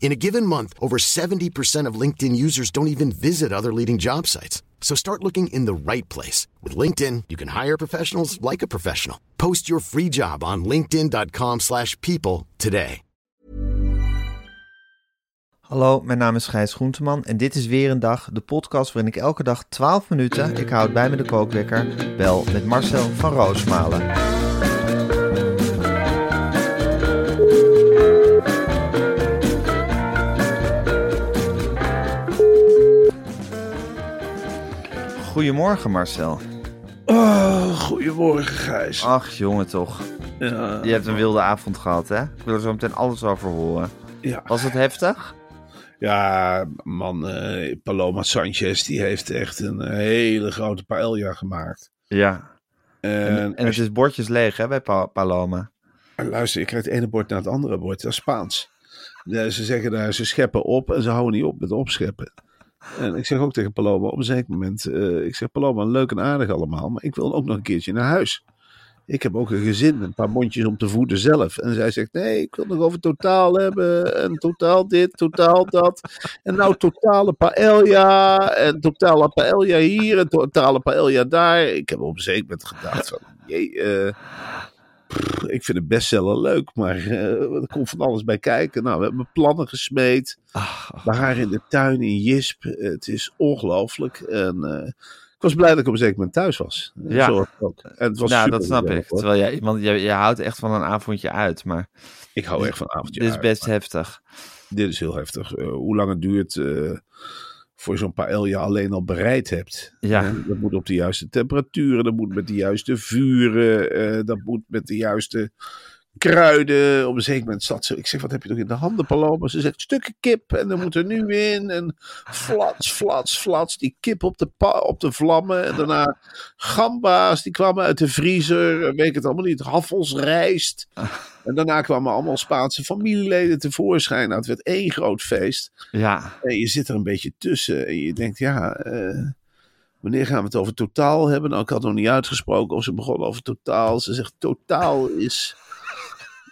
In a given month, over 70% of LinkedIn users don't even visit other leading job sites. So start looking in the right place. With LinkedIn, you can hire professionals like a professional. Post your free job on linkedin.com slash people today. Hallo, mijn naam is Gijs Groenteman en dit is weer een dag, de podcast waarin ik elke dag 12 minuten, ik houd bij me de kookwekker, bel met Marcel van Roosmalen. Goedemorgen Marcel. Oh, goedemorgen Gijs. Ach jongen toch. Ja, Je hebt een wilde avond gehad hè? Ik wil er zo meteen alles over horen. ja. Was het heftig? ja man, eh, Paloma Sanchez die heeft echt een hele grote paella gemaakt. Ja. En, En, en het is bordjes leeg hè bij Pa- Paloma. luister, je krijgt het ene bord naar het andere bord, dat is Spaans. Ja, ze zeggen daar, ze scheppen op en ze houden niet op met opscheppen. En ik zeg ook tegen Paloma op een zeker moment, eh, ik zeg Paloma, leuk en aardig allemaal, maar ik wil ook nog een keertje naar huis. Ik heb ook een gezin een paar mondjes om te voeden zelf. En zij zegt, nee, ik wil nog over totaal hebben. En totaal dit, totaal dat. En nou totale paella. En totale paella hier. En totale paella daar. Ik heb op een zeker moment gedacht van, jee, eh, pff, ik vind het bestseller leuk. Maar eh, er komt van alles bij kijken. Nou, we hebben plannen gesmeed. We haar in de tuin in Jisp. Het is ongelooflijk. En eh, ik was blij dat ik op een zeker moment thuis was. Ja. Ook. En het was Nou, dat snap ik. hoor. Terwijl jij, want jij, jij houdt echt van een avondje uit, maar Ik hou echt van avondje dit is uit, best maar heftig. Dit is heel heftig. Eh, hoe lang het duurt voor je zo'n paella alleen al bereid hebt. Ja. Dat moet op de juiste temperaturen. Dat moet met de juiste vuren. eh, dat moet met de juiste kruiden. Op een zeker moment zat ze. Ik zeg, wat heb je toch in de handen, Paloma? Ze zegt, stukken kip. En dan moet er nu in. En flats, flats, flats. Die kip op de, pa- op de vlammen. En daarna gamba's. Die kwamen uit de vriezer. Weet ik het allemaal niet. Haffels, rijst. En daarna kwamen allemaal Spaanse familieleden tevoorschijn. Nou, het werd één groot feest. Ja, En je zit er een beetje tussen. En je denkt, ja, eh, wanneer gaan we het over totaal hebben? Nou, ik had nog niet uitgesproken of ze begon over totaal. Ze zegt, totaal is...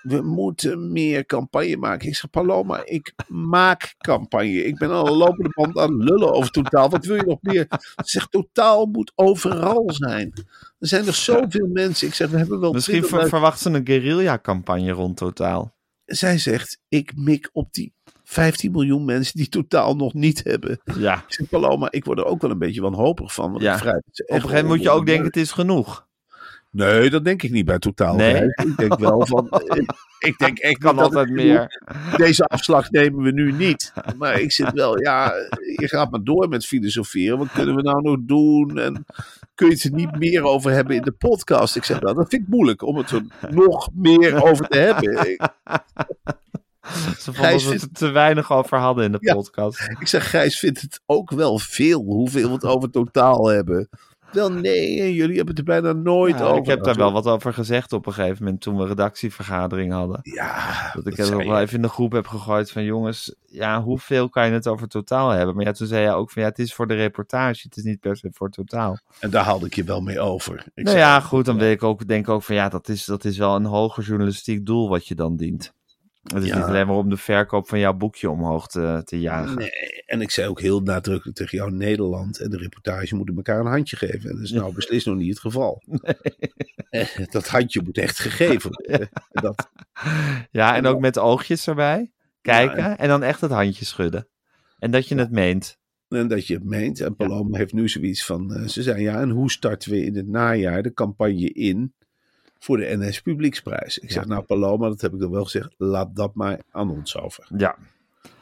We moeten meer campagne maken. Ik zeg, Paloma, ik maak campagne. Ik ben al een lopende band aan lullen over totaal. Wat wil je nog meer? Ze zegt, totaal moet overal zijn. Er zijn er zoveel mensen. Ik zeg, we hebben wel misschien 20.000 ver, verwacht ze een guerrilla-campagne rond totaal. zij zegt, ik mik op die 15 miljoen mensen die totaal nog niet hebben. Ja, Ik zeg, Paloma, ik word er ook wel een beetje wanhopig van. Want Ja. op een gegeven moment moet je ook denken, het is genoeg. Nee, dat denk ik niet bij totaal. Nee? Ik denk wel van... ik, denk echt Kan altijd meer. Deze afslag nemen we nu niet. Maar ik zit wel, ja, je gaat maar door met filosoferen. Wat kunnen we nou nog doen? En kun je het er niet meer over hebben in de podcast? Ik zeg, nou, dat vind ik moeilijk om het er nog meer over te hebben. Ze vonden Gijs dat we het te weinig over hadden in de Ja. podcast. ik zeg, Gijs vindt het ook wel veel hoeveel we het over totaal hebben. Wel nee, en jullie hebben het er bijna nooit Ja, over. ik heb daar wel wat over gezegd op een gegeven moment toen we redactievergadering hadden. Ja, Dat ik het nog wel je. even in de groep heb gegooid van jongens, ja, hoeveel kan je het over totaal hebben? Maar ja, toen zei jij ook van ja, het is voor de reportage, het is niet per se voor totaal. En daar haalde ik je wel mee over. Ik nou zei, ja, goed, dan weet ik ook, denk ik ook van ja, dat is, dat is wel een hoger journalistiek doel wat je dan dient. Het is Ja. niet alleen maar om de verkoop van jouw boekje omhoog te, te jagen. Nee, en ik zei ook heel nadrukkelijk tegen jou: Nederland en de reportage moeten elkaar een handje geven. En dat is nou beslist nog niet het geval. Eh, Dat handje moet echt gegeven worden. Dat, Ja, en ook met oogjes erbij, kijken en dan echt het handje schudden. En dat je het meent. en dat je het meent. En Paloma heeft nu zoiets van: eh, ze zei ja, en hoe starten we in het najaar de campagne in voor de NS Publieksprijs. Ik zeg, nou Paloma, dat heb ik dan wel gezegd, laat dat maar aan ons over. Ja.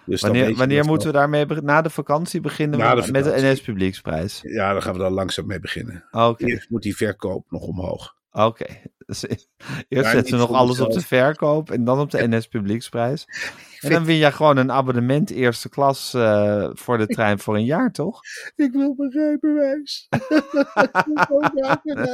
Dus dan Wanneer, wanneer moeten we daarmee beginnen? Na de vakantie beginnen we de met de. NS Publieksprijs. Ja, dan gaan we daar langzaam mee beginnen. Oké, Eerst moet die verkoop nog omhoog. Oké. Dus eerst zetten we nog alles op de verkoop en dan op de NS Publieksprijs. En dan win je gewoon een abonnement eerste klas eh, voor de trein voor een jaar, toch? Ik wil mijn rijbewijs.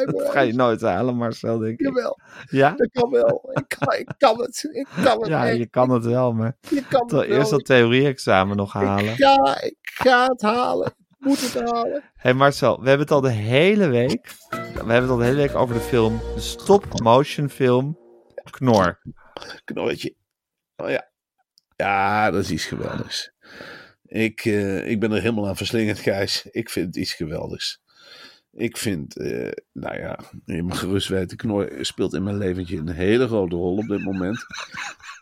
Dat ga je nooit halen, Marcel, denk ik. Jawel, Ja? dat kan wel. Ik kan, ik kan het. Ik kan het. Ja, echt. je kan het wel, maar Je kan het wel. eerst dat theorie-examen nog halen. Ik ga, ik ga het halen. Ik moet het halen. hey Marcel, we hebben het al de hele week. We hebben het al de hele week over de film, de stop-motion film Knor. Knolletje. Oh ja. Ja, dat is iets geweldigs. Ik, eh, ik ben er helemaal aan verslingerd, Gijs. Ik vind het iets geweldigs. Ik vind, eh, nou ja, je mag gerust weten, Knor speelt in mijn leventje een hele grote rol op dit moment.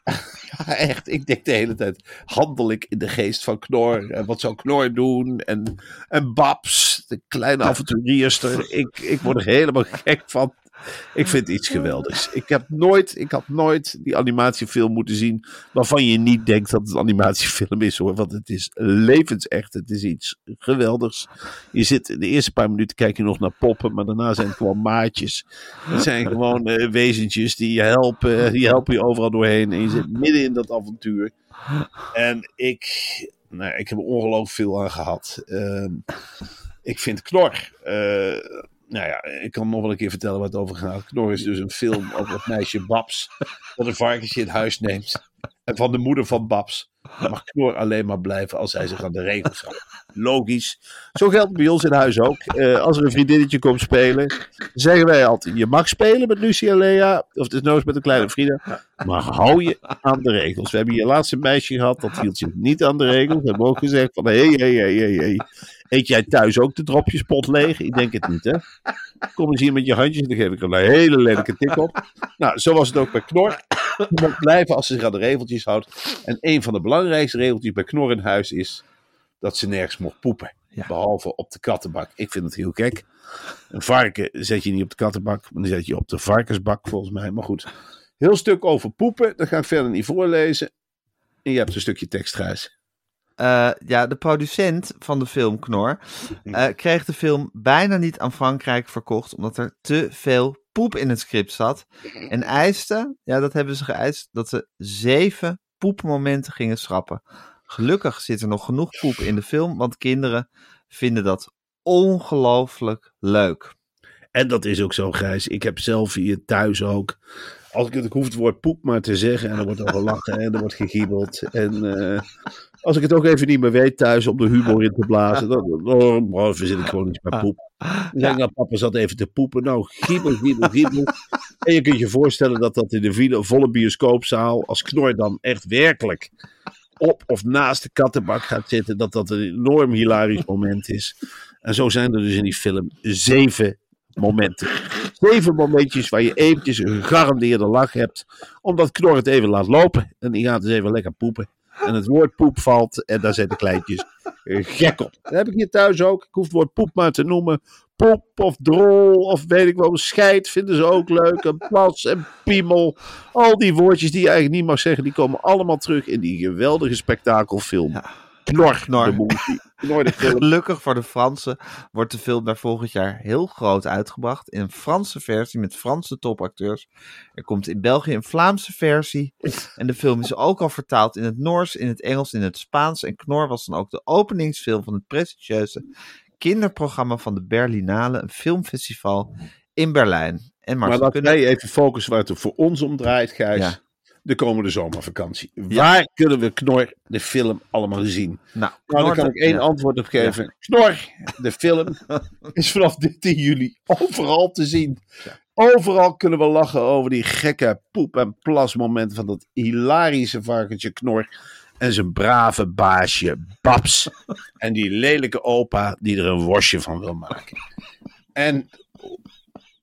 ja, echt. Ik denk de hele tijd, handel ik in de geest van Knor? En wat zou Knor doen? En, en Babs, de kleine avonturierster. Ik, ik word er helemaal gek van. Ik vind iets geweldigs. Ik heb nooit, ik had nooit die animatiefilm moeten zien waarvan je niet denkt dat het een animatiefilm is hoor. Want het is levensecht. Het is iets geweldigs. Je zit de eerste paar minuten kijk je nog naar poppen, maar daarna zijn het gewoon maatjes. Het zijn gewoon eh, wezentjes die je helpen. Die helpen je overal doorheen. En je zit midden in dat avontuur. En ik, nou, ik heb er ongelooflijk veel aan gehad. Ehm, ik vind Knor. eh, nou ja, ik kan nog wel een keer vertellen waar het over gaat. Knor is dus een film over het meisje Babs. Dat een varkensje in huis neemt. En van de moeder van Babs mag Knor alleen maar blijven als hij zich aan de regels houdt. Logisch. Zo geldt het bij ons in huis ook. Eh, als er een vriendinnetje komt spelen, zeggen wij altijd: je mag spelen met Lucie en Lea. Of nooit met een kleine Frida. Maar hou je aan de regels. We hebben hier laatst een meisje gehad, dat hield zich niet aan de regels. We hebben ook gezegd: van hé, hé, hé, hé. Eet jij thuis ook de dropjespot leeg? Ik denk het niet, hè? Kom eens hier met je handjes en dan geef ik er een hele lelijke tik op. Nou, zo was het ook bij Knor. Je moet blijven als ze zich aan de regeltjes houdt. En een van de belangrijkste regeltjes bij Knor in huis is dat ze nergens mocht poepen. Ja. Behalve op de kattenbak. Ik vind het heel gek. Een varken zet je niet op de kattenbak, maar dan zet je op de varkensbak volgens mij. Maar goed, heel stuk over poepen, dat ga ik verder niet voorlezen. En je hebt een stukje tekst, Gijs. Eh, ja, de producent van de film Knor eh, kreeg de film bijna niet aan Frankrijk verkocht, omdat er te veel poep in het script zat. En eiste, ja, dat hebben ze geëist, dat ze zeven poepmomenten gingen schrappen. Gelukkig zit er nog genoeg poep in de film, want kinderen vinden dat ongelooflijk leuk. En dat is ook zo, Gijs. Ik heb zelf hier thuis ook. Als ik het, ik hoef het woord poep maar te zeggen. En er wordt al gelachen en er wordt gegiebeld. En eh, als ik het ook even niet meer weet thuis om de humor in te blazen. Dan, dan, dan verzin ik gewoon iets met poep. Dan zeg ik, nou, papa zat even te poepen. Nou, giebel, giebel, giebel. En je kunt je voorstellen dat dat in de volle bioscoopzaal, als Knor dan echt werkelijk op of naast de kattenbak gaat zitten, dat dat een enorm hilarisch moment is. En zo zijn er dus in die film zeven momenten. Zeven momentjes waar je eventjes een gegarandeerde lach hebt, omdat Knor het even laat lopen. En die gaat dus even lekker poepen. En het woord poep valt en daar zijn de kleintjes gek op. Dat heb ik hier thuis ook. Ik hoef het woord poep maar te noemen. Poep of drol of weet ik wel, scheid vinden ze ook leuk. En plas en piemel. Al die woordjes die je eigenlijk niet mag zeggen, die komen allemaal terug in die geweldige spektakelfilm. Knor, Knor. de movie. Gelukkig voor de Fransen wordt de film daar volgend jaar heel groot uitgebracht. In een Franse versie met Franse topacteurs. Er komt in België een Vlaamse versie. En de film is ook al vertaald in het Noors, in het Engels, in het Spaans. En Knor was dan ook de openingsfilm van het prestigieuze kinderprogramma van de Berlinale, een filmfestival in Berlijn. En Maar laten kunnen- wij even focussen waar het voor ons om draait, Gijs. Ja. De komende zomervakantie. Waar kunnen we Knor, de film, allemaal zien? nou, Nou, daar kan ik één ja. antwoord op geven. Knor, de film, is vanaf 13 juli overal te zien. Overal kunnen we lachen over die gekke poep- en plasmomenten van dat hilarische varkentje Knor. En zijn brave baasje Babs. En die lelijke opa die er een worstje van wil maken. En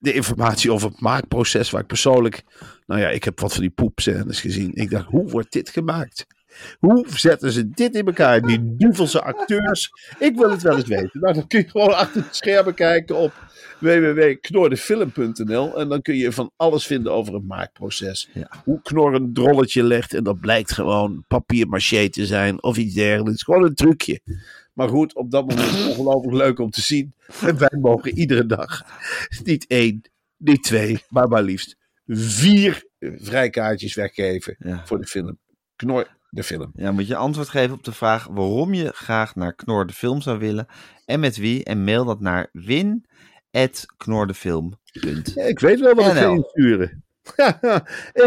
de informatie over het maakproces waar ik persoonlijk... Nou ja, ik heb wat van die poepscènes gezien. Ik dacht, hoe wordt dit gemaakt? Hoe zetten ze dit in elkaar? Die duvelse acteurs. Ik wil het wel eens weten. Nou, dan kun je gewoon achter de schermen kijken op www.knordefilm.nl en dan kun je van alles vinden over het maakproces. Hoe Knor een drolletje legt en dat blijkt gewoon papier maché te zijn of iets dergelijks. Gewoon een trucje. Maar goed, op dat moment is het ongelooflijk leuk om te zien. En wij mogen iedere dag niet één, niet twee, maar maar liefst vier vrijkaartjes weggeven Ja. voor de film. Knor de film. Ja, moet je antwoord geven op de vraag waarom je graag naar Knor de Film zou willen en met wie. En mail dat naar win.knordefilm.nl Ja, ik weet wel wat ik ga insturen.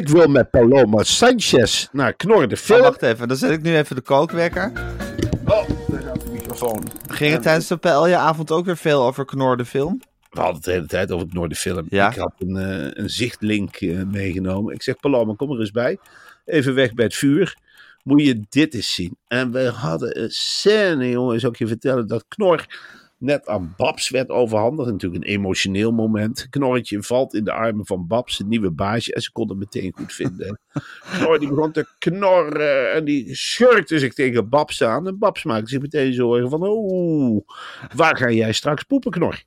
ik wil met Paloma Sanchez naar Knor de Oh, film. wacht even, dan zet ik nu even de kookwekker. Oh, Ging het tijdens de PLJ-avond ook weer veel over Knor de Film? We hadden het de hele tijd over Knor de film. Ja. Ik had een, eh, een zichtlink eh, meegenomen. Ik zeg, Paloma, kom er eens bij. Even weg bij het vuur. Moet je dit eens zien. En we hadden een scène, jongen, zou ik je vertellen, dat Knor net aan Babs werd overhandigd. Natuurlijk een emotioneel moment. Knorretje valt in de armen van Babs, het nieuwe baasje. En ze kon het meteen goed vinden. Knor die begon te knorren en die schurkte zich tegen Babs aan. En Babs maakte zich meteen zorgen van, oeh, waar ga jij straks poepen, Knor?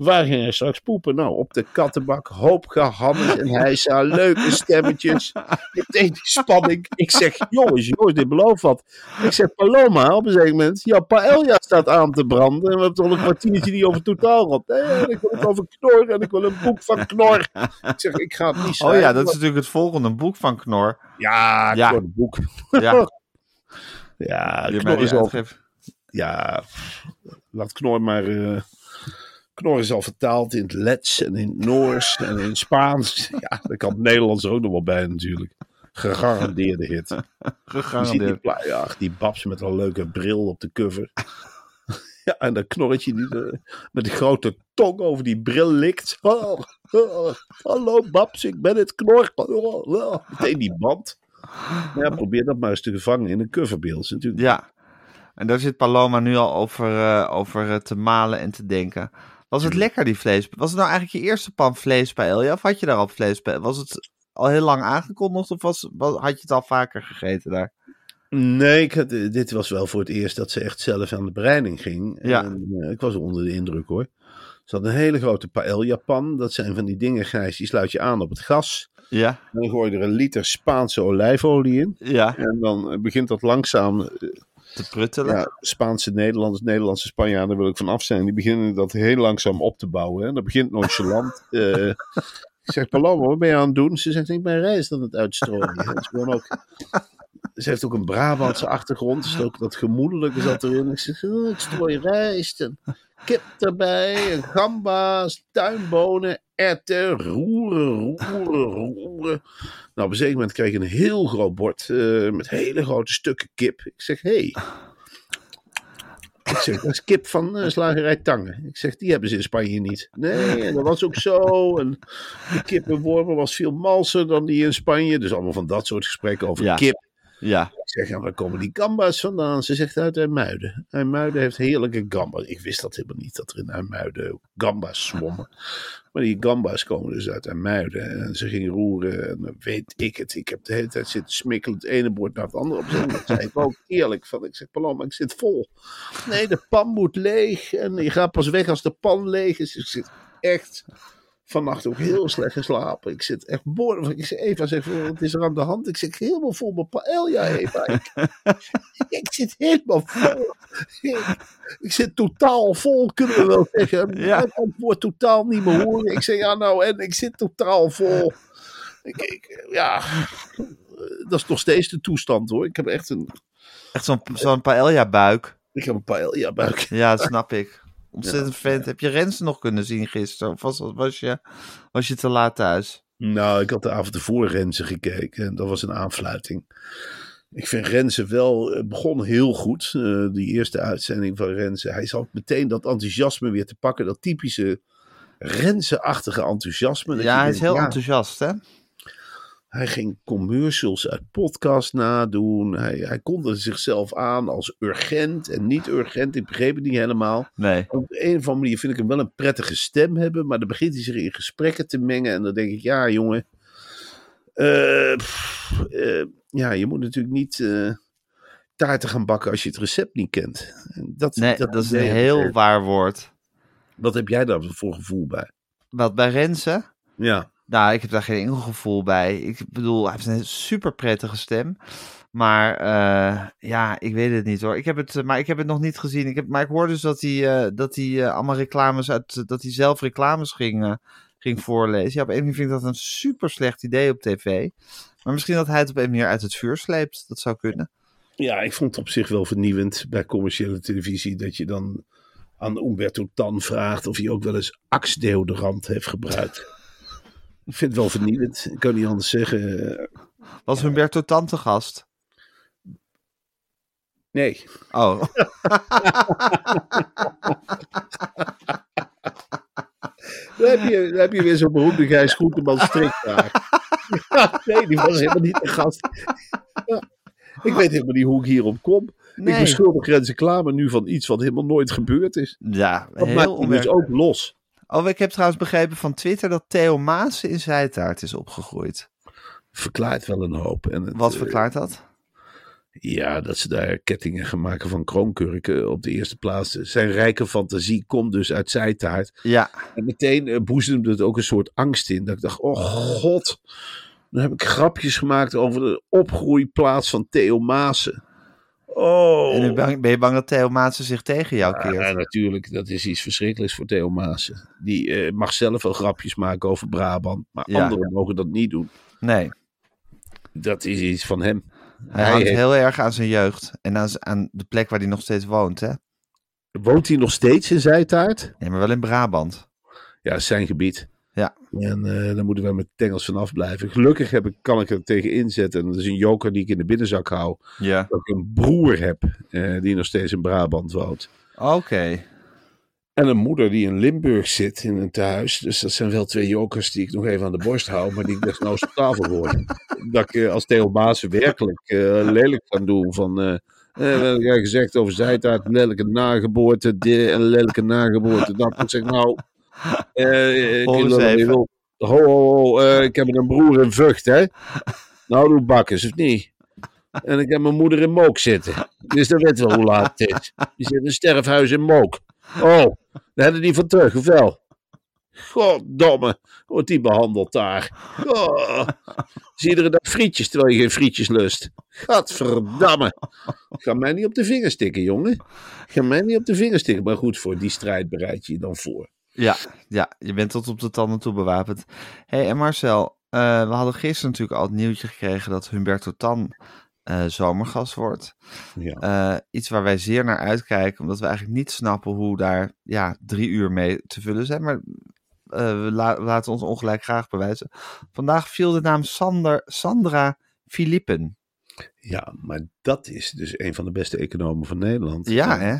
Waar ging hij straks poepen? Nou, op de kattenbak, hoop gehamerd en hij zei leuke stemmetjes. Meteen die spanning. Ik zeg, jongens, jongens, dit belooft wat. Ik zeg, Paloma, op een gegeven moment, ja, paella staat aan te branden. En we hebben toch een kwartiertje niet over totaal gehad. Nee, ik wil het over Knor en ik wil een boek van Knor. Ik zeg, ik ga het niet Oh schrijven. ja, dat is natuurlijk het volgende boek van Knor. Ja, Ja. Knor, boek. Ja, Ja, die Knor is al ja, laat Knor maar. eh Knor is al vertaald in het Lets en in het Noors en in het Spaans. Ja, daar kan het Nederlands er ook nog wel bij natuurlijk. Gegarandeerde hit. Je ziet die, Gegarandeerd. pla- ja, die babs met een leuke bril op de cover. Ja, en dat knorretje die met de grote tong over die bril likt. Oh, oh, hallo babs, ik ben het knor. Oh, oh. Meteen die band. Maar ja, probeer dat maar eens te vangen in een coverbeeld. Natuurlijk Ja, en daar zit Paloma nu al over, eh, over eh, te malen en te denken. Was het lekker, die vlees? Was het nou eigenlijk je eerste pan vlees bij Elja? Of had je daar al vlees bij? Was het al heel lang aangekondigd? Of was, was- had je het al vaker gegeten daar? Nee, ik had, dit was wel voor het eerst dat ze echt zelf aan de bereiding ging. Ja. En, eh, ik was onder de indruk hoor. Ze had een hele grote paella-pan. Dat zijn van die dingen, Gijs, die sluit je aan op het gas. Ja, En dan gooi je er een liter Spaanse olijfolie in. ja, En dan eh, begint dat langzaam, eh, te pruttelen. ja, Spaanse Nederlanders, Nederlandse Spanjaarden, daar wil ik van af zijn. Die beginnen dat heel langzaam op te bouwen. Hè. Dat begint nonchalant. Eh, ik zeg, Paloma, wat ben je aan het doen? Ze zegt, ik ben rijst aan het uitstrooien. Dat is gewoon ook... Ze heeft ook een Brabantse achtergrond. Dus ook dat gemoedelijke zat erin. Ik zeg, oh, ik strooi rijst en kip erbij. En gamba's, tuinbonen, erwten, roeren, roeren, roeren. Nou, op een zeker moment kreeg ik een heel groot bord eh, met hele grote stukken kip. Ik zeg, hé. Hey. Ik zeg, dat is kip van eh, slagerij Tangen. Ik zeg, die hebben ze in Spanje niet. Nee, en dat was ook zo. En de kippenwormen was veel malser dan die in Spanje. Dus allemaal van dat soort gesprekken over Ja. kip. Ja, Ik zeg, ja, waar komen die gamba's vandaan? Ze zegt uit IJmuiden. IJmuiden heeft heerlijke gamba's. Ik wist dat helemaal niet, dat er in IJmuiden gamba's zwommen. Maar die gamba's komen dus uit IJmuiden. En ze ging roeren en weet ik het. Ik heb de hele tijd zitten smikkelen, het ene bord naar het andere op. Dat zei ik ook eerlijk van. Ik zeg, Paloma, ik zit vol. Nee, de pan moet leeg. En je gaat pas weg als de pan leeg is. Ik zit echt vannacht ook heel slecht geslapen. Ik zit echt boordevol. Ik zeg, Eva, zeg, wat is er aan de hand? Ik zit helemaal vol met paella, Eva. Ik, ik zit helemaal vol. Ik, ik zit totaal vol, kunnen we wel zeggen. Ja. Ik kan het woord totaal niet meer horen. Ik zeg, ja nou, en ik zit totaal vol. Ik, ik, ja, dat is nog steeds de toestand hoor. Ik heb echt een, echt zo'n zo'n paella-buik. ik heb een paella buik. Ja, dat snap ik. Ontzettend vervelend. Heb je Rens nog kunnen zien gisteren? Of was, was, je, was je te laat thuis? Nou, ik had de avond ervoor Renze gekeken. En dat was een aanfluiting. Ik vind Renze wel, het begon heel goed. eh, die eerste uitzending van Renze. Hij zat meteen dat enthousiasme weer te pakken. Dat typische Renze-achtige enthousiasme. Dat Ja, hij is heel ja, enthousiast, hè? Hij ging commercials uit podcast nadoen. Hij, hij kondigde zichzelf aan als urgent en niet urgent. Ik begreep het niet helemaal. Nee. Op de een of andere manier vind ik hem wel een prettige stem hebben. Maar dan begint hij zich in gesprekken te mengen. En dan denk ik, ja jongen. eh, pff, eh, ja, je moet natuurlijk niet eh, taarten gaan bakken als je het recept niet kent. En Dat, Nee, dat, is een heel waar woord. Wat heb jij daar voor gevoel bij? Wat bij Renze? Ja, Nou, ik heb daar geen enkel gevoel bij. Ik bedoel, hij heeft een super prettige stem. Maar eh, ja, ik weet het niet hoor. Ik heb het, eh, maar ik heb het nog niet gezien. Ik heb, maar ik hoorde dus dat hij, eh, dat hij allemaal reclames uit, dat hij zelf reclames ging, ging voorlezen. Ja, op een manier vind ik dat een super slecht idee op tv. Maar misschien dat hij het op een manier uit het vuur sleept. Dat zou kunnen. Ja, ik vond het op zich wel vernieuwend bij commerciële televisie dat je dan aan Umberto Tan vraagt of hij ook wel eens axdeodorant heeft gebruikt. Ik vind het wel vernieuwend. Ik kan niet anders zeggen. Was Humberto Tante gast? Nee. Oh, Dan heb je, dan heb je weer zo'n beroemde Gijs Groenteman strikvraag. Nee, die was helemaal niet de gast. Ik weet helemaal niet hoe ik hierop kom. Ik Nee. beschuldig Renze Klamer nu van iets wat helemaal nooit gebeurd is. ja, Dat heel maakt hem dus ook los. Oh, ik heb trouwens begrepen van Twitter dat Theo Maas in Zijtaart is opgegroeid. Verklaart wel een hoop. En het, Wat eh, verklaart dat? Ja, dat ze daar kettingen gaan maken van kroonkurken op de eerste plaats. Zijn rijke fantasie komt dus uit zijtaart. Ja, En meteen eh, boezemde het ook een soort angst in. Dat ik dacht, oh god. Dan heb ik grapjes gemaakt over de opgroeiplaats van Theo Maassen. Oh. en bang- ben je bang dat Theo Maas zich tegen jou keert? Ja, natuurlijk. Dat is iets verschrikkelijks voor Theo Maassen. Die eh, mag zelf wel grapjes maken over Brabant. Maar Ja. anderen mogen dat niet doen. Nee, Dat is iets van hem. hij, hangt heeft- heel erg aan zijn jeugd. En aan, de plek waar hij nog steeds woont, hè? Woont hij nog steeds in Zijtaart? Nee, maar wel in Brabant. Ja, dat is zijn gebied. Ja. En eh daar moeten we met tengels vanaf blijven. Gelukkig heb ik, kan ik er tegen inzetten. En dat is een joker die ik in de binnenzak hou. Ja. Dat ik een broer heb eh, die nog steeds in Brabant woont. Oké. En een moeder die in Limburg zit in een tehuis. Dus dat zijn wel twee jokers die ik nog even aan de borst hou. Maar die ik desnoods op tafel gooi. Dat ik eh, als Theo Maas werkelijk lelijk kan doen. Van, eh eh, wat heb jij gezegd over zijtaart, lelijke nageboorte, dit en lelijke nageboorte. Dat ik zeg nou, wel even. Ho, ho, ho, eh, ik heb een broer in Vught, hè. Nou, doe bakkers, of niet? En ik heb mijn moeder in Mook zitten. Dus dan weet wel hoe laat het is. Die zit in een sterfhuis in Mook. Oh, daar hebben die van terug, of wel? Goddomme, wordt die behandeld daar. Oh, iedere dag frietjes terwijl je geen frietjes lust. Gadverdamme. Ga mij niet op de vingers stikken, jongen. Ga mij niet op de vingers stikken. Maar goed, voor die strijd bereid je je dan voor. Ja, ja, je bent tot op de tanden toe bewapend. hey, en Marcel, eh, we hadden gisteren natuurlijk al het nieuwtje gekregen dat Humberto Tan eh, zomergast wordt. Ja. Eh, iets waar wij zeer naar uitkijken, omdat we eigenlijk niet snappen hoe daar ja, drie uur mee te vullen zijn. Maar we, la- we laten ons ongelijk graag bewijzen. Vandaag viel de naam Sander, Sandra Filippen. ja, maar dat is dus een van de beste economen van Nederland. Ja, hè?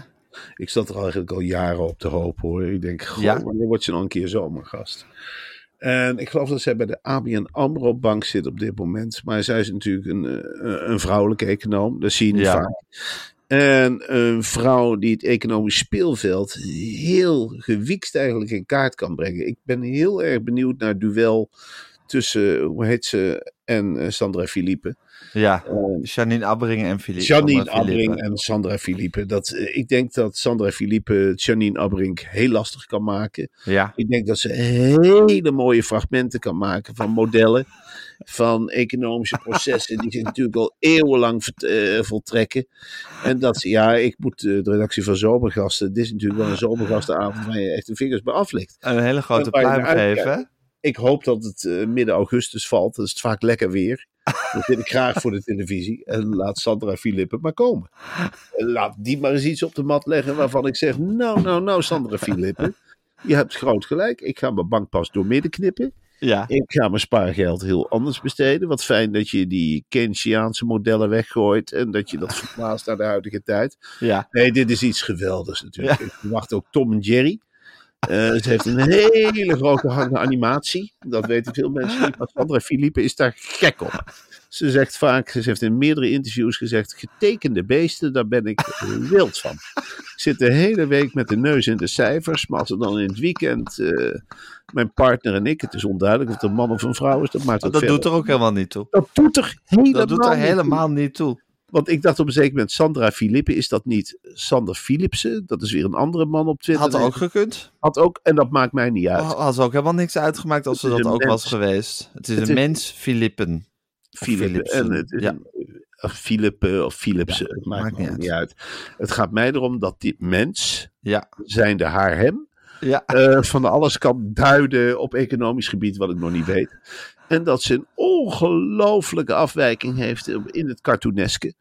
Ik zat er eigenlijk al jaren op te hopen hoor. Ik denk, goh, Ja? wanneer wordt ze nog een keer zomergast? En ik geloof dat zij bij de ABN AMRO bank zit op dit moment. Maar zij is natuurlijk een, eh, een vrouwelijke econoom. Dat zie je niet Ja. vaak. En een vrouw die het economisch speelveld heel gewiekst eigenlijk in kaart kan brengen. Ik ben heel erg benieuwd naar het duel tussen, hoe heet ze, en eh, Sandra Philippe. Ja, Eh, Janine Abberingen en Philippe. Janine Sandra Philippe. Abrink en Sandra Philippe. Dat, eh, ik denk dat Sandra Philippe Janine Abrink heel lastig kan maken. Ja, Ik denk dat ze hele mooie fragmenten kan maken van modellen. Van economische processen die zich natuurlijk al eeuwenlang eh, voltrekken. En dat ze, ja, ik moet eh, de redactie van Zomergasten. Dit is natuurlijk wel een zomergastenavond waar je echt de vingers bij aflikt. een hele grote pluim geven. Ik hoop dat het eh, midden augustus valt. Dan is het vaak lekker weer. Dat zit ik graag voor de televisie. En laat Sandra Philippe maar komen. En laat die maar eens iets op de mat leggen waarvan ik zeg... Nou, nou, nou, Sandra Philippe. Je hebt groot gelijk. Ik ga mijn bankpas doormidden knippen. Ja, Ik ga mijn spaargeld heel anders besteden. Wat fijn dat je die Keynesiaanse modellen weggooit. En dat je dat verplaatst naar de huidige tijd. ja. Nee, dit is iets geweldigs natuurlijk. Ik verwacht ook Tom en Jerry. Eh het heeft een hele grote hang naar animatie. Dat weten veel mensen niet. Maar Sandra Philippe is daar gek op. Ze zegt vaak, ze heeft in meerdere interviews gezegd: getekende beesten, daar ben ik wild van. Ik zit de hele week met de neus in de cijfers. Maar als er dan in het weekend eh, mijn partner en ik, het is onduidelijk of het een man of een vrouw is, dat maakt ook Dat doet er ook helemaal niet toe. Dat doet er helemaal Dat doet er niet toe. helemaal niet toe. Want ik dacht op een zeker moment, Sandra Philippe, is dat niet Sander Philipsen? Dat is weer een andere man op Twitter. Had ook gekund. Had ook, en dat maakt mij niet uit. Oh, had ze ook helemaal niks uitgemaakt als ze dat ook was geweest. Het is Het een is- mens, Philippen. Of Philippe. Philipsen. En het is Ja. een- of Philippe of Philipsen. Ja, maakt, maakt me niet niet uit. Het gaat mij erom dat dit mens, Ja. zijnde haar hem, Ja. eh, van alles kan duiden op economisch gebied, wat ik nog niet weet. En dat ze een ongelooflijke afwijking heeft in het cartooneske.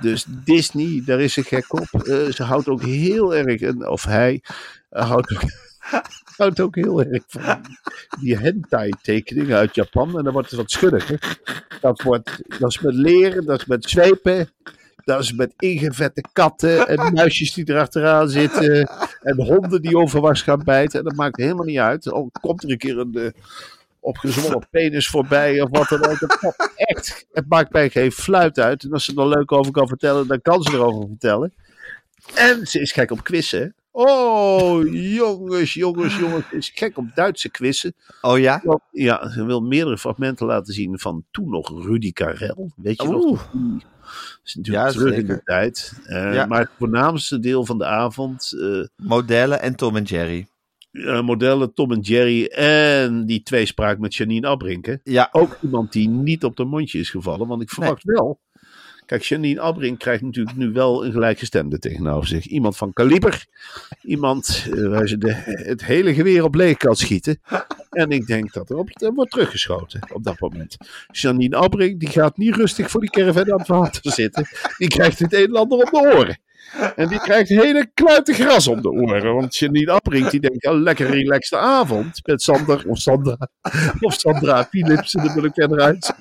Dus Disney, daar is ze gek op. Eh, ze houdt ook heel erg, of hij, eh, houdt, ook, houdt ook heel erg van die hentai tekeningen uit Japan. En dan wordt het wat schuddiger. Dat, wordt, dat is met leren, dat is met zwepen. Dat is met ingevette katten en muisjes die erachteraan zitten. En honden die overwas gaan bijten. En dat maakt helemaal niet uit. Al komt er een keer een opgezwollen penis voorbij of wat dan ook. Maakt echt, het maakt mij geen fluit uit. En als ze er leuk over kan vertellen, dan kan ze erover vertellen. En ze is gek op quizzen. Oh, jongens, jongens, jongens. Ze is gek op Duitse quizzen. Oh ja? Ja, ze wil meerdere fragmenten laten zien van toen nog Rudy Karel. Weet je nog? Oeh. Dat is natuurlijk Ja, terug in de tijd. Eh, Ja. Maar het voornaamste deel van de avond... eh, Modellen en Tom en Jerry. Eh, modellen Tom en Jerry en die tweespraak met Janine Abbrinken. Ja. Ook iemand die niet op de mondje is gevallen. Want ik verwacht wel... Kijk, Janine Abrink krijgt natuurlijk nu wel een gelijkgestemde tegenover zich. Iemand van kaliber. Iemand eh, waar ze de, het hele geweer op leeg kan schieten. En ik denk dat er, op, er wordt teruggeschoten op dat moment. Janine Abrink die gaat niet rustig voor die caravan aan het water zitten. Die krijgt het een en ander op de oren. En die krijgt hele kluiten gras om de oren. Want Janine Abrink die denkt, ja, lekker relaxte avond. Met Sander of Sandra. Of Sandra Philipsen, daar wil ik uit.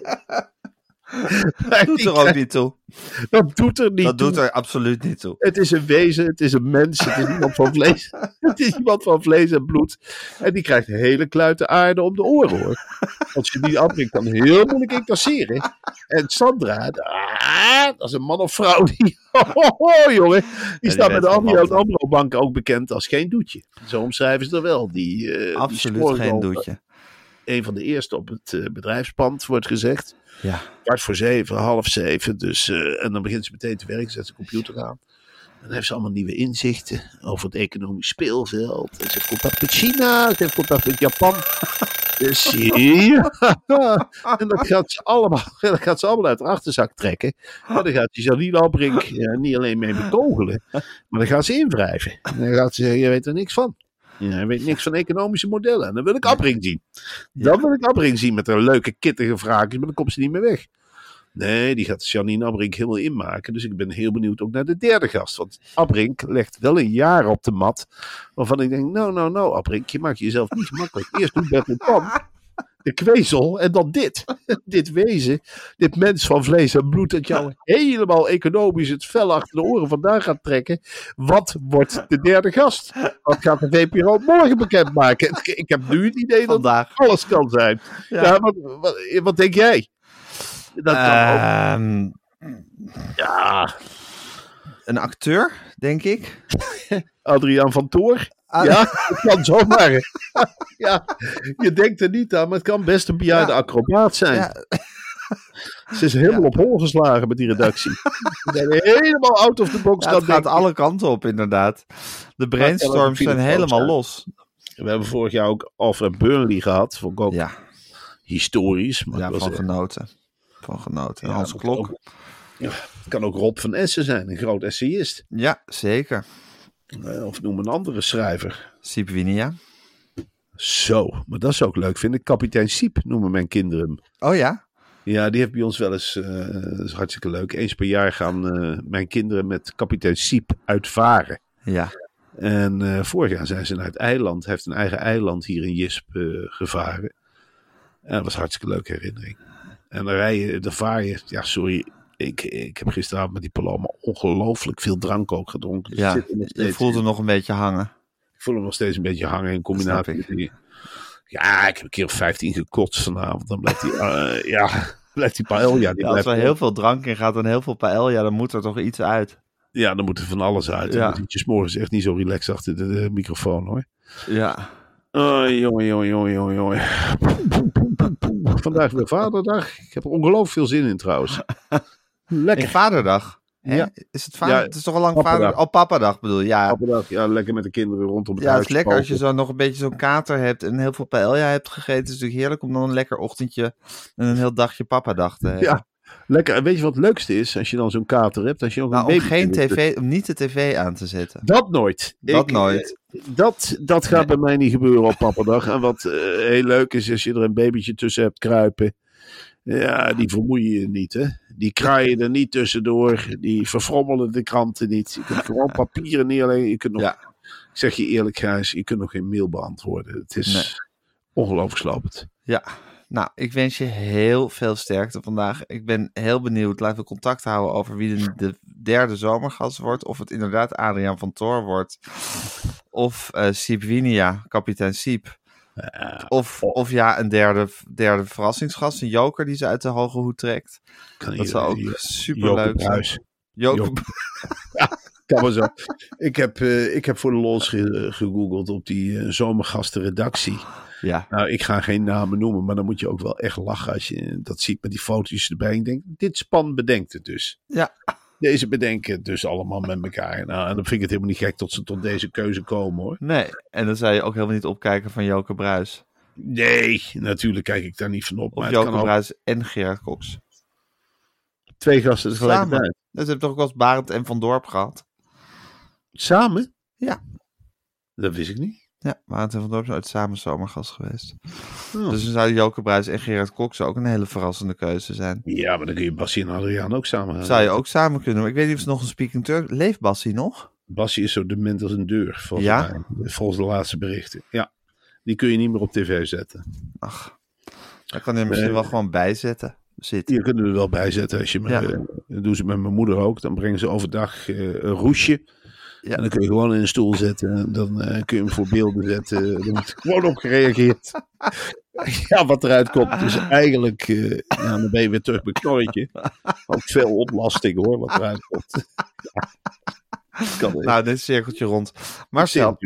Maar Doet die er ook niet toe. Dat doet er niet Dat toe. doet er absoluut niet toe. Het is een wezen, het is een mens, het is iemand van vlees. Het is iemand van vlees en bloed. En die krijgt hele kluiten aarde om de oren hoor. Want Janine Abrink kan heel moeilijk incasseren. En Sandra, ah, dat is een man of vrouw die, oh, jongen, die die staat met de. Ambro Bank ook bekend als geen doetje. Zo omschrijven ze er wel. Die, die Absoluut geen doetje. Een van de eerste op het eh, bedrijfspand wordt gezegd. Ja. Kwart voor zeven, half zeven. Dus, eh, en dan begint ze meteen te werken, zet ze de computer aan. En dan heeft ze allemaal nieuwe inzichten over het economisch speelveld. En ze heeft contact met China, ze heeft contact met Japan. Dus ja. En dat gaat ze allemaal, dat gaat ze allemaal uit de achterzak trekken. En dan gaat ze Janine Albrink ja, niet alleen mee bekogelen, maar dan gaat ze invrijven. En dan gaat ze zeggen, je weet er niks van. Ja, je weet niks van economische modellen. En dan wil ik Abrink zien. Dan wil ik Abrink zien met haar leuke kittige vraagjes, maar dan komt ze niet meer weg. Nee, die gaat Janine Abrink helemaal inmaken. Dus ik ben heel benieuwd ook naar de derde gast. Want Abrink legt wel een jaar op de mat. Waarvan ik denk, nou, nou, nou, Abrink, je maakt jezelf niet gemakkelijk. Eerst doe Bert en Pan, de kwezel, en dan dit. dit wezen, dit mens van vlees en bloed, dat jou helemaal economisch het vel achter de oren vandaan gaat trekken. Wat wordt de derde gast? Wat gaat de VPRO morgen bekendmaken? Ik heb nu het idee dat alles kan zijn. Ja. Ja, wat, wat, wat denk jij? Dat kan. Ehm, Ja, een acteur, denk ik. Adriaan van Toor. Ah, Ja, het kan zomaar. ja, je denkt er niet aan, maar het kan best een bejaarde Ja. acrobaat zijn. Ja, Ze is helemaal op hol geslagen met die redactie. Ze zijn helemaal out of the box. ja, het gaat alle kanten op, inderdaad. De brainstorms zijn helemaal los. We hebben vorig jaar ook Alfred Burnley gehad. Vond ik ook Ja, historisch. Maar ja van genoten. Van genoten. Hans Klok. ook- het kan ook Rob van Essen zijn, een groot essayist. Ja, zeker. Eh, Of noem een andere schrijver. Siep Winia. Zo, maar dat is ook leuk, vind ik. Kapitein Siep noemen mijn kinderen hem. Oh ja? Ja, die heeft bij ons wel eens, eh, dat is hartstikke leuk. Eens per jaar gaan eh, mijn kinderen met kapitein Siep uitvaren. Ja. En eh, vorig jaar zijn ze naar het eiland, hij heeft een eigen eiland hier in Jisp eh, gevaren. En dat was een hartstikke leuke herinnering. En dan rij je, dan vaar je, ja sorry, ik, ik heb gisteravond met die Paloma ongelooflijk veel drank ook gedronken. Dus Ja, het zit nog je in. hem nog een beetje hangen. Ik voel hem nog steeds een beetje hangen in combinatie Snap met ik. die... Ja, ik heb een keer of 15 gekotst vanavond. Dan blijft die, eh, ja, blijft die paella. Die Ja, als blijft er heel veel drank in gaat en heel veel paella, dan moet er toch iets uit. Ja, dan moet er van alles uit. Ja. Dan zit je 's morgens echt niet zo relaxed achter de, de microfoon hoor. Ja. Oh, jongen, jongen, jongen, jongen, jongen. Vandaag weer vaderdag. Ik heb er ongelooflijk veel zin in trouwens. Lekker. In Vaderdag. Hè? Ja. Is het vader? Ja, het is toch al lang Papadag. vader? Oh, papadag bedoel je. Ja, Appeldag, ja, lekker met de kinderen rondom het ja het huis is lekker als je zo nog een beetje zo'n kater hebt en heel veel paella hebt gegeten. Het is natuurlijk heerlijk om dan een lekker ochtendje en een heel dagje papadag te hebben. Ja, lekker. En weet je wat het leukste is? Als je dan zo'n kater hebt, als je ook een Nou, om geen tv, om niet de tv aan te zetten. Dat nooit. Dat Ik, nooit. eh, Dat, dat gaat bij mij niet gebeuren op pappadag. En wat eh, heel leuk is, als je er een babytje tussen hebt kruipen. Ja, die vermoeien je niet, hè. Die kraaien er niet tussendoor. Die verfrommelen de kranten niet. Je kunt gewoon papieren neerleggen. Je kunt nog, Ja. ik zeg je eerlijk, Gijs, je kunt nog geen mail beantwoorden. Het is Nee. ongelooflijk slopend. Ja, nou, ik wens je heel veel sterkte vandaag. Ik ben heel benieuwd. Laten we contact houden over wie de, de derde zomergast wordt. Of het inderdaad Adriaan van Toor wordt. Of eh Siep Winia, kapitein Siep. Of, of ja, een derde, derde verrassingsgast, een joker die ze uit de hoge hoed trekt. Kan Dat zou ook super leuk zijn. Joker. Kan maar zo. Ik heb, eh, ik heb voor de lols ge- gegoogeld op die eh, zomergastenredactie. Ja, Nou, ik ga geen namen noemen, maar dan moet je ook wel echt lachen als je dat ziet met die foto's erbij. Ik denk, dit span bedenkt het dus. ja. Deze bedenken het dus allemaal met elkaar. Nou, en dan vind ik het helemaal niet gek tot ze tot deze keuze komen hoor. Nee, en dan zou je ook helemaal niet opkijken van Joker Bruis. Nee, natuurlijk kijk ik daar niet van op. Of Maar ook Bruis en Gerard Cox. twee gasten tegelijkertijd. Dus heb toch ook wel eens Barend en Van Dorp gehad? Samen? Ja. Dat wist ik niet. Ja, Barend en Van Dorp uit samen zomergast geweest. Oh. Dus dan zouden Joker Bruis en Gerard Cox ook een hele verrassende keuze zijn. Ja, maar dan kun je Bassie en Adriaan ook samen gaan. Zou je ook samen kunnen. Ik weet niet of ze nog een speaking Turk... Leeft Bassie nog? Bassie is zo dement als een deur, volgens Ja? mij. Volgens de laatste berichten. Ja, die kun je niet meer op tv zetten. Ach, daar kan je er misschien Nee. wel gewoon bij zetten. Zitten. Kunnen we er wel bij zetten. Als je Ja. eh, dat doen ze met mijn moeder ook. Dan brengen ze overdag eh, een roesje. Ja. En dan kun je gewoon in een stoel zetten. En Dan eh, kun je hem voor beelden zetten. Er wordt gewoon op gereageerd. ja, wat eruit komt. Dus eigenlijk, ja, dan ben je weer terug bij Knorretje. Ook veel ontlasting hoor, wat eruit komt. kan Nou, dit cirkeltje rond. Marcel,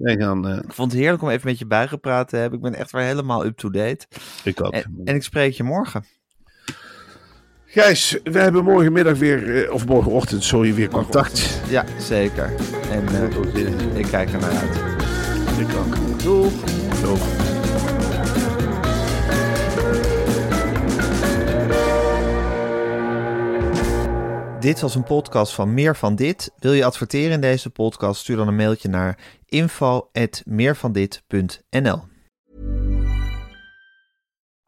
Wij gaan, eh, ik vond het heerlijk om even met je bijgepraat te hebben. Ik ben echt weer helemaal up-to-date. ik ook. En, en ik spreek je morgen. Gijs, we hebben morgenmiddag weer, eh, of morgenochtend, sorry, weer contact. Ja, zeker. En eh, ik kijk er naar uit. Ik ook. Doeg! Doeg. Dit was een podcast van Meer van Dit. Wil je adverteren in deze podcast? Stuur dan een mailtje naar info.meervandit.nl